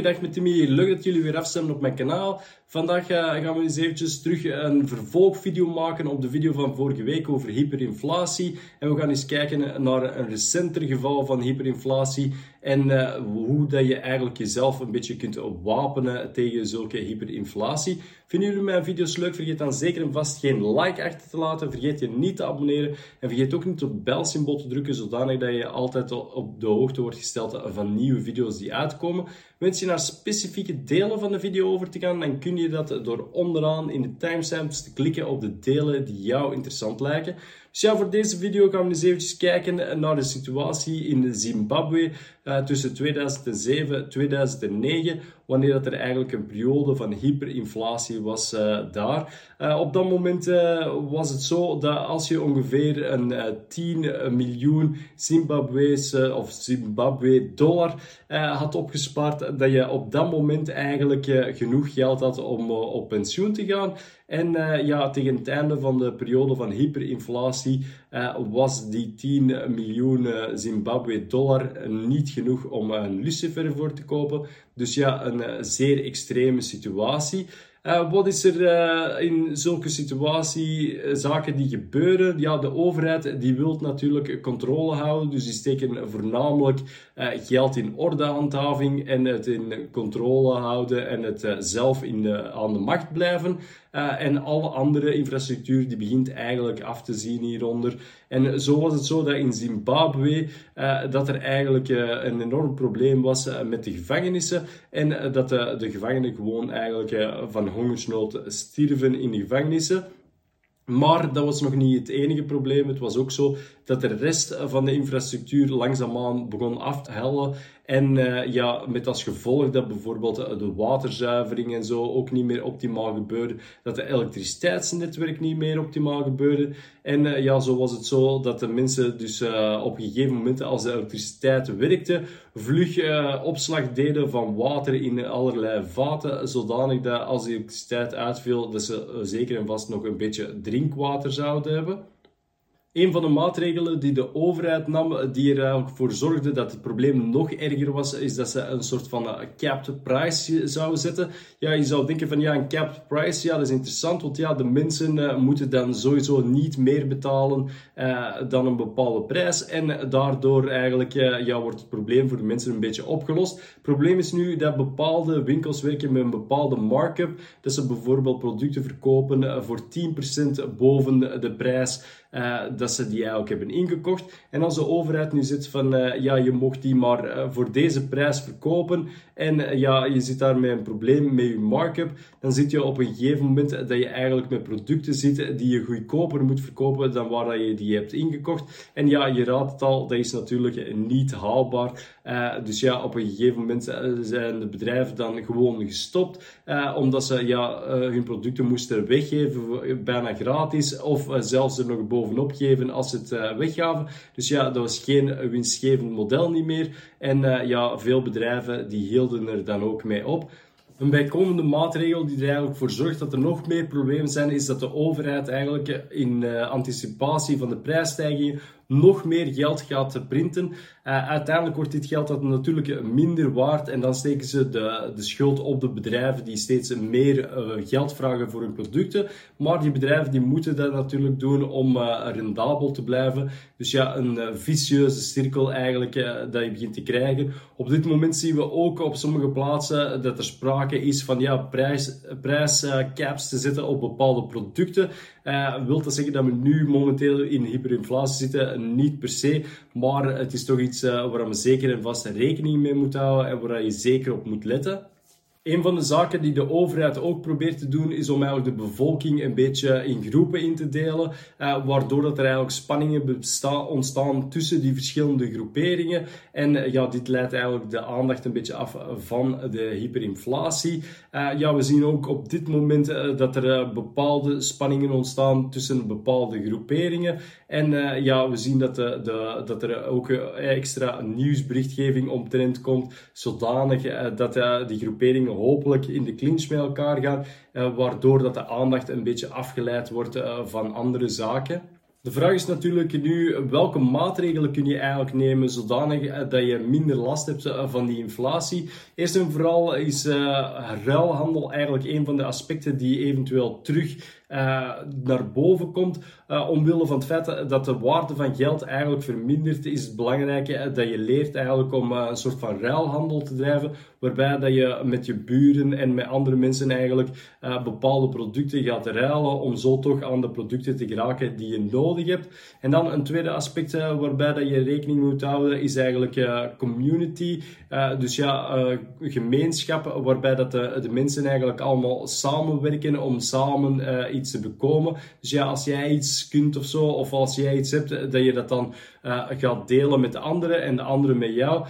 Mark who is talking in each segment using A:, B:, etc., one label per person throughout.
A: goeiedag met Timmy. Leuk dat jullie weer afstemmen op mijn kanaal. Vandaag uh, gaan we eens eventjes terug een vervolgvideo maken op de video van vorige week over hyperinflatie. En we gaan eens kijken naar een recenter geval van hyperinflatie en uh, hoe dat je eigenlijk jezelf een beetje kunt wapenen tegen zulke hyperinflatie. Vinden jullie mijn video's leuk? Vergeet dan zeker en vast geen like achter te laten. Vergeet je niet te abonneren. En vergeet ook niet op het belsymbool te drukken, zodanig dat je altijd op de hoogte wordt gesteld van nieuwe video's die uitkomen. Wens je naar specifieke delen van de video over te gaan, dan kun je dat door onderaan in de timestamps te klikken op de delen die jou interessant lijken. Dus ja, voor deze video gaan we eens eventjes kijken naar de situatie in Zimbabwe uh, tussen 2007 en 2009, wanneer dat er eigenlijk een periode van hyperinflatie was uh, daar. Uh, op dat moment was het zo dat als je ongeveer een 10 miljoen Zimbabwe's of Zimbabwe dollar had opgespaard, dat je op dat moment eigenlijk genoeg geld had om op pensioen te gaan. En ja, tegen het einde van de periode van hyperinflatie was die 10 miljoen Zimbabwe dollar niet genoeg om een lucifer voor te kopen. Dus ja, een eh, zeer extreme situatie. Wat is er in zulke situatie, zaken die gebeuren? Ja, de overheid die wil natuurlijk controle houden, dus die steken voornamelijk geld in ordehandhaving en het in controle houden en het zelf in de, aan de macht blijven. En alle andere infrastructuur die begint eigenlijk af te zien hieronder. En zo was het zo dat in Zimbabwe dat er eigenlijk een enorm probleem was met de gevangenissen en dat de, de gevangenen gewoon eigenlijk van hongersnood stierven in de gevangenissen. Maar dat was nog niet het enige probleem. Het was ook zo dat de rest van de infrastructuur langzaamaan begon af te hellen. En uh, ja, met als gevolg dat bijvoorbeeld de waterzuivering en zo ook niet meer optimaal gebeurde. Dat de elektriciteitsnetwerk niet meer optimaal gebeurde. En uh, ja, zo was het zo dat de mensen dus uh, op gegeven moment, als de elektriciteit werkte, vlug opslag deden van water in allerlei vaten. Zodanig dat als de elektriciteit uitviel, dat ze zeker en vast nog een beetje drinkwater zouden hebben. Een van de maatregelen die de overheid nam, die er eigenlijk voor zorgde dat het probleem nog erger was, is dat ze een soort van eh, capped price zouden zetten. Ja, je zou denken van ja, een capped price, ja, dat is interessant, want ja, de mensen uh, moeten dan sowieso niet meer betalen uh, dan een bepaalde prijs. En daardoor eigenlijk uh, ja, wordt het probleem voor de mensen een beetje opgelost. Het probleem is nu dat bepaalde winkels werken met een bepaalde markup, dat ze bijvoorbeeld producten verkopen voor 10% boven de prijs uh, dat ze die eigenlijk hebben ingekocht. En als de overheid nu zit van, uh, ja, je mocht die maar uh, voor deze prijs verkopen en ja, je zit daar met een probleem met je markup, dan zit je op een gegeven moment dat je eigenlijk met producten zit die je goedkoper moet verkopen dan waar je die hebt ingekocht. En ja, je raadt het al, dat is natuurlijk niet haalbaar. Dus ja, op een gegeven moment zijn de bedrijven dan gewoon gestopt, omdat ze ja, hun producten moesten weggeven, bijna gratis, of zelfs er nog boven bovenop geven als ze het weggaven. Dus ja, dat was geen winstgevend model niet meer. En ja, veel bedrijven die hielden er dan ook mee op. Een bijkomende maatregel die er eigenlijk voor zorgt dat er nog meer problemen zijn, is dat de overheid eigenlijk in anticipatie van de prijsstijgingen nog meer geld gaat printen. Uh, uiteindelijk wordt dit geld dat natuurlijk minder waard en dan steken ze de, de schuld op de bedrijven die steeds meer uh, geld vragen voor hun producten. Maar die bedrijven die moeten dat natuurlijk doen om uh, rendabel te blijven. Dus ja, een vicieuze cirkel eigenlijk dat je begint te krijgen. Op dit moment zien we ook op sommige plaatsen dat er sprake is van ja, prijs, prijscaps te zetten op bepaalde producten. Uh, wil dat zeggen dat we nu momenteel in hyperinflatie zitten? Niet per se, maar het is toch iets uh, waar we zeker en vast rekening mee moeten houden en waar je zeker op moet letten. Een van de zaken die de overheid ook probeert te doen, is om eigenlijk de bevolking een beetje in groepen in te delen, uh, waardoor dat er eigenlijk spanningen ontstaan tussen die verschillende groeperingen. En uh, ja, dit leidt eigenlijk de aandacht een beetje af van de hyperinflatie. Uh, ja, we zien ook op dit moment dat er bepaalde spanningen ontstaan tussen bepaalde groeperingen. En ja, we zien dat, de, dat er ook extra nieuwsberichtgeving omtrent komt, zodanig dat die groeperingen hopelijk in de clinch met elkaar gaan, uh, waardoor dat de aandacht een beetje afgeleid wordt uh, van andere zaken. De vraag is natuurlijk nu, welke maatregelen kun je eigenlijk nemen zodanig eh, dat je minder last hebt eh, van die inflatie? Eerst en vooral is uh, ruilhandel eigenlijk een van de aspecten die eventueel terug naar boven komt. Uh, omwille van het feit dat de waarde van geld eigenlijk vermindert, is het belangrijk dat je leert eigenlijk om een soort van ruilhandel te drijven, waarbij dat je met je buren en met andere mensen eigenlijk bepaalde producten gaat ruilen om zo toch aan de producten te geraken die je nodig hebt. En dan een tweede aspect waarbij dat je rekening moet houden is eigenlijk community. Dus ja, gemeenschappen waarbij dat de, de, mensen eigenlijk allemaal samenwerken om samen te bekomen. Dus ja, als jij iets kunt of zo, of als jij iets hebt, dat je dat dan gaat delen met de anderen en de anderen met jou.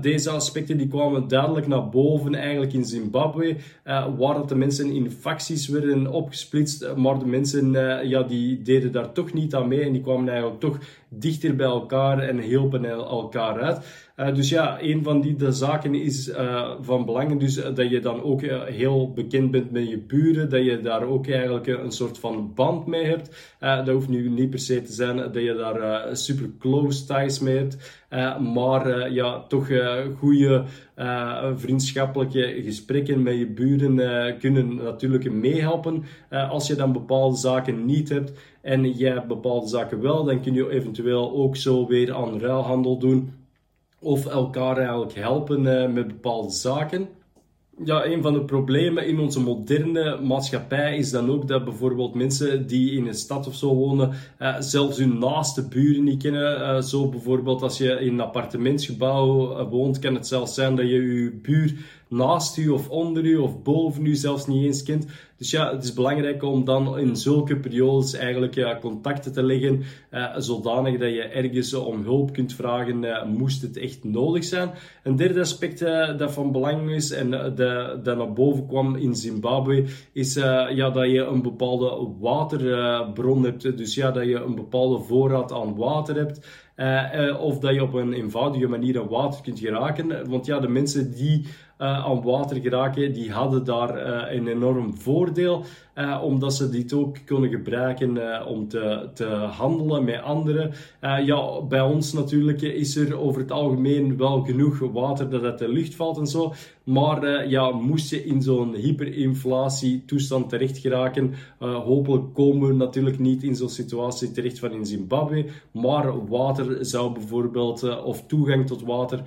A: deze aspecten die kwamen duidelijk naar boven eigenlijk in Zimbabwe, waar dat de mensen in facties werden opgesplitst, maar de mensen ja, die deden daar toch niet aan mee en die kwamen eigenlijk toch dichter bij elkaar en hielpen elkaar uit. Uh, dus ja, een van die de zaken is uh, van belang dus dat je dan ook uh, heel bekend bent met je buren, dat je daar ook eigenlijk een soort van band mee hebt. dat hoeft nu niet per se te zijn dat je daar super close ties mee hebt, maar ja, toch goede vriendschappelijke gesprekken met je buren kunnen natuurlijk meehelpen als je dan bepaalde zaken niet hebt en jij bepaalde zaken wel, dan kun je eventueel ook zo weer aan ruilhandel doen of elkaar eigenlijk helpen met bepaalde zaken. Ja, een van de problemen in onze moderne maatschappij is dan ook dat bijvoorbeeld mensen die in een stad of zo wonen, uh, zelfs hun naaste buren niet kennen. Uh, zo bijvoorbeeld als je in een appartementsgebouw woont, kan het zelfs zijn dat je je buur naast u of onder u of boven u zelfs niet eens kent. Dus ja, het is belangrijk om dan in zulke periodes eigenlijk ja, contacten te leggen, uh, zodanig dat je ergens om hulp kunt vragen, uh, moest het echt nodig zijn. Een derde aspect uh, dat van belang is en dat naar boven kwam in Zimbabwe, is ja, dat je een bepaalde waterbron hebt. Dus ja, dat je een bepaalde voorraad aan water hebt. Uh, of dat je op een eenvoudige manier aan water kunt geraken. Want ja, de mensen die uh, aan water geraken, die hadden daar uh, een enorm voordeel. Uh, omdat ze dit ook kunnen gebruiken om te, te handelen met anderen. Ja, bij ons natuurlijk is er over het algemeen wel genoeg water dat uit de lucht valt en zo. Maar ja, moest je in zo'n hyperinflatie toestand terecht geraken, hopelijk komen we natuurlijk niet in zo'n situatie terecht van in Zimbabwe. Maar water zou bijvoorbeeld, of toegang tot water,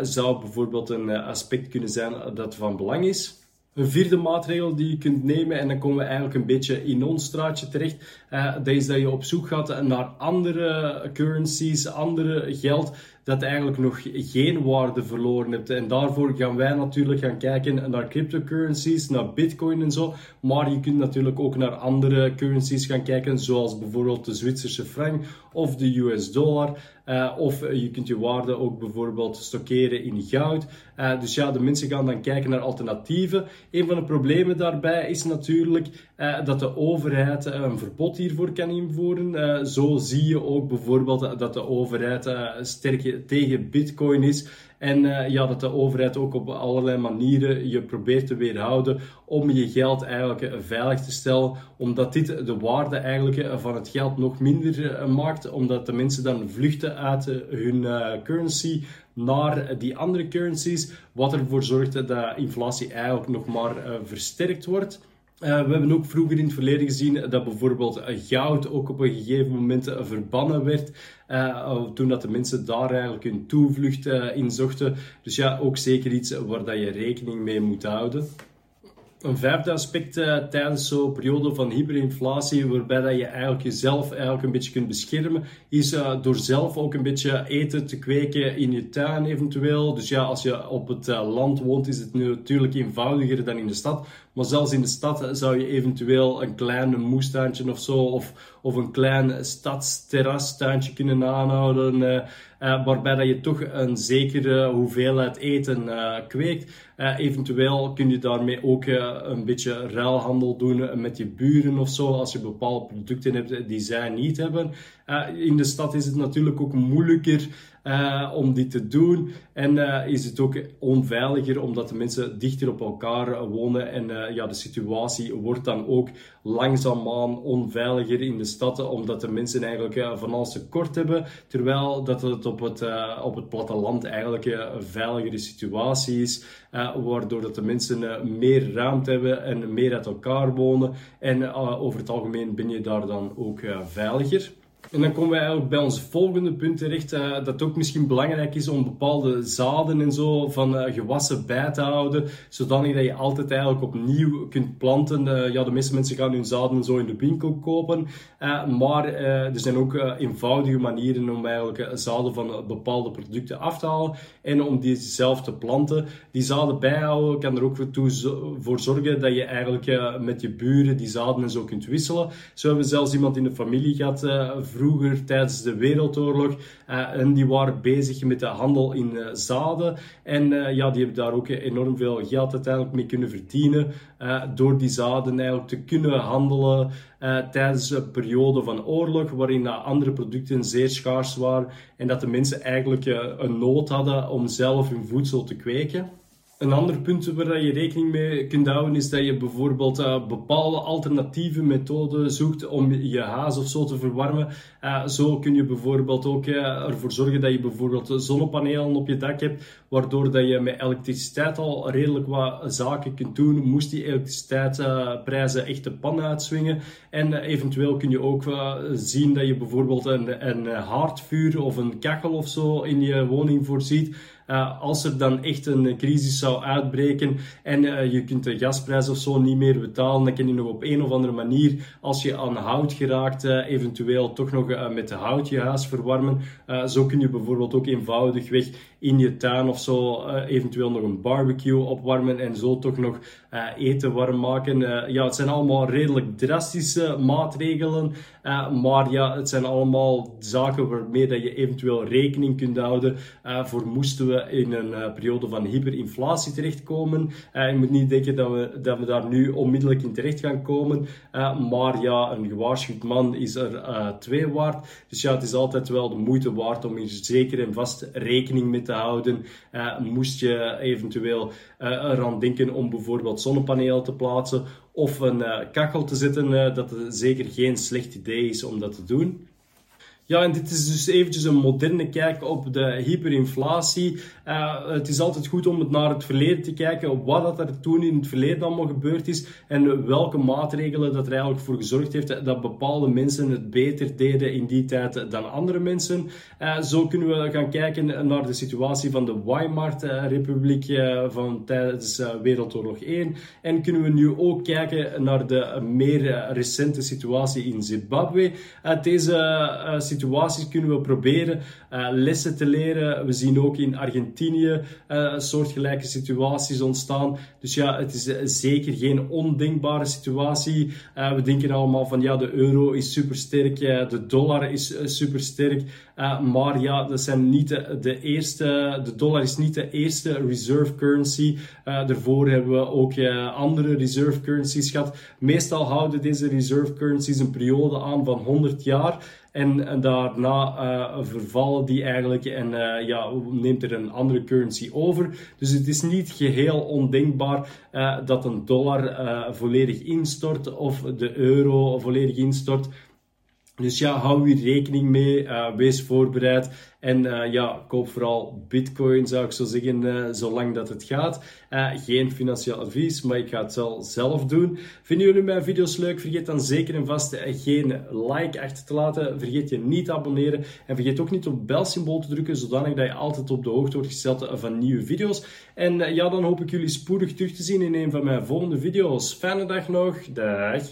A: zou bijvoorbeeld een aspect kunnen zijn dat van belang is. Een vierde maatregel die je kunt nemen, en dan komen we eigenlijk een beetje in ons straatje terecht, dat is dat je op zoek gaat naar andere currencies, andere geld dat eigenlijk nog geen waarde verloren hebt. En daarvoor gaan wij natuurlijk gaan kijken naar cryptocurrencies, naar bitcoin en zo. Maar je kunt natuurlijk ook naar andere currencies gaan kijken, zoals bijvoorbeeld de Zwitserse frank of de US dollar. Uh, of je kunt je waarde ook bijvoorbeeld stockeren in goud. Uh, dus ja, de mensen gaan dan kijken naar alternatieven. Een van de problemen daarbij is natuurlijk uh, dat de overheid een verbod hiervoor kan invoeren. zo zie je ook bijvoorbeeld dat de overheid sterk tegen bitcoin is. En uh, ja, dat de overheid ook op allerlei manieren je probeert te weerhouden om je geld eigenlijk uh, veilig te stellen. Omdat dit de waarde eigenlijk uh, van het geld nog minder maakt. Omdat de mensen dan vluchten uit hun currency naar die andere currencies. Wat ervoor zorgt dat inflatie eigenlijk nog maar versterkt wordt. Uh, we hebben ook vroeger in het verleden gezien dat bijvoorbeeld goud ook op een gegeven moment verbannen werd. Uh, toen dat de mensen daar eigenlijk hun toevlucht in zochten. Dus ja, ook zeker iets waar dat je rekening mee moet houden. Een vijfde aspect tijdens zo'n periode van hyperinflatie, waarbij dat je eigenlijk jezelf eigenlijk een beetje kunt beschermen, is door zelf ook een beetje eten te kweken in je tuin eventueel. Dus ja, als je op het land woont, is het natuurlijk eenvoudiger dan in de stad. Maar zelfs in de stad zou je eventueel een klein moestuintje of zo, of, of een klein stadsterrastuintje kunnen aanhouden, uh, waarbij dat je toch een zekere hoeveelheid eten uh, kweekt. eventueel kun je daarmee ook een beetje ruilhandel doen met je buren of zo, als je bepaalde producten hebt die zij niet hebben. In de stad is het natuurlijk ook moeilijker uh, om dit te doen. En uh, is het ook onveiliger omdat de mensen dichter op elkaar wonen. En ja, de situatie wordt dan ook langzaamaan onveiliger in de stad, omdat de mensen eigenlijk van alles tekort hebben. Terwijl dat het op het, op het platteland eigenlijk een veiligere situatie is. waardoor dat de mensen meer ruimte hebben en meer uit elkaar wonen. En over het algemeen ben je daar dan ook veiliger. En dan komen we eigenlijk bij ons volgende punt terecht, uh, dat ook misschien belangrijk is om bepaalde zaden en zo van uh, gewassen bij te houden, zodanig dat je altijd eigenlijk opnieuw kunt planten. Uh, ja, de meeste mensen gaan hun zaden zo in de winkel kopen, maar er zijn ook eenvoudige manieren om eigenlijk zaden van bepaalde producten af te halen en om die zelf te planten. Die zaden bijhouden kan er ook voor zorgen dat je eigenlijk met je buren die zaden en zo kunt wisselen. Zo hebben we zelfs iemand in de familie gehad vroeger tijdens de Wereldoorlog. Uh, en die waren bezig met de handel in uh, zaden. En uh, ja, die hebben daar ook enorm veel geld uiteindelijk mee kunnen verdienen. door die zaden eigenlijk te kunnen handelen tijdens een periode van oorlog, waarin andere producten zeer schaars waren. En dat de mensen eigenlijk een nood hadden om zelf hun voedsel te kweken. Een ander punt waar je rekening mee kunt houden is dat je bijvoorbeeld uh, bepaalde alternatieve methoden zoekt om je haas of zo te verwarmen. Uh, zo kun je bijvoorbeeld ook uh, ervoor zorgen dat je bijvoorbeeld zonnepanelen op je dak hebt, waardoor dat je met elektriciteit al redelijk wat zaken kunt doen. Moest die elektriciteitsprijzen echt de pan uitswingen. En eventueel kun je ook zien dat je bijvoorbeeld een, een haardvuur of een kachel of zo in je woning voorziet. Uh, als er dan echt een crisis zou uitbreken en uh, je kunt de gasprijs of zo niet meer betalen, dan kan je nog op een of andere manier, als je aan hout geraakt, uh, eventueel toch nog met hout je huis verwarmen. zo kun je bijvoorbeeld ook eenvoudigweg in je tuin of zo eventueel nog een barbecue opwarmen en zo toch nog eten warm maken. ja, het zijn allemaal redelijk drastische maatregelen, maar ja, het zijn allemaal zaken waarmee dat je eventueel rekening kunt houden voor moesten we in een periode van hyperinflatie terechtkomen. Je moet niet denken dat we, dat we daar nu onmiddellijk in terecht gaan komen. Maar ja, een gewaarschuwd man is er twee waard. Dus ja, het is altijd wel de moeite waard om hier zeker en vast rekening mee te houden. moest je eventueel eraan denken om bijvoorbeeld zonnepanelen te plaatsen of een kachel te zetten, dat het zeker geen slecht idee is om dat te doen. Ja, en dit is dus eventjes een moderne kijk op de hyperinflatie. Uh, het is altijd goed om naar het verleden te kijken, wat er toen in het verleden allemaal gebeurd is en welke maatregelen dat er eigenlijk voor gezorgd heeft dat bepaalde mensen het beter deden in die tijd dan andere mensen. Uh, zo kunnen we gaan kijken naar de situatie van de Weimar-republiek uh, van tijdens Wereldoorlog 1 en kunnen we nu ook kijken naar de meer recente situatie in Zimbabwe. deze situatie situaties kunnen we proberen uh, lessen te leren. We zien ook in Argentinië uh, soortgelijke situaties ontstaan. Dus ja, het is uh, zeker geen ondenkbare situatie. we denken allemaal van ja, de euro is supersterk, de dollar is supersterk. maar ja, dat zijn niet de, de, eerste, de dollar is niet de eerste reserve currency. daarvoor hebben we ook andere reserve currencies gehad. Meestal houden deze reserve currencies een periode aan van 100 jaar. En, en daarna uh, vervallen die eigenlijk en uh, ja, neemt er een andere currency over. Dus het is niet geheel ondenkbaar dat een dollar volledig instort of de euro volledig instort. Dus ja, hou hier rekening mee, uh, wees voorbereid en uh, ja, koop vooral bitcoin zou ik zo zeggen, uh, zolang dat het gaat. geen financieel advies, maar ik ga het wel zelf doen. Vinden jullie mijn video's leuk? Vergeet dan zeker en vast geen like achter te laten. Vergeet je niet te abonneren en vergeet ook niet op het belsymbool te drukken, zodanig dat je altijd op de hoogte wordt gesteld van nieuwe video's. En ja, dan hoop ik jullie spoedig terug te zien in een van mijn volgende video's. Fijne dag nog, dag!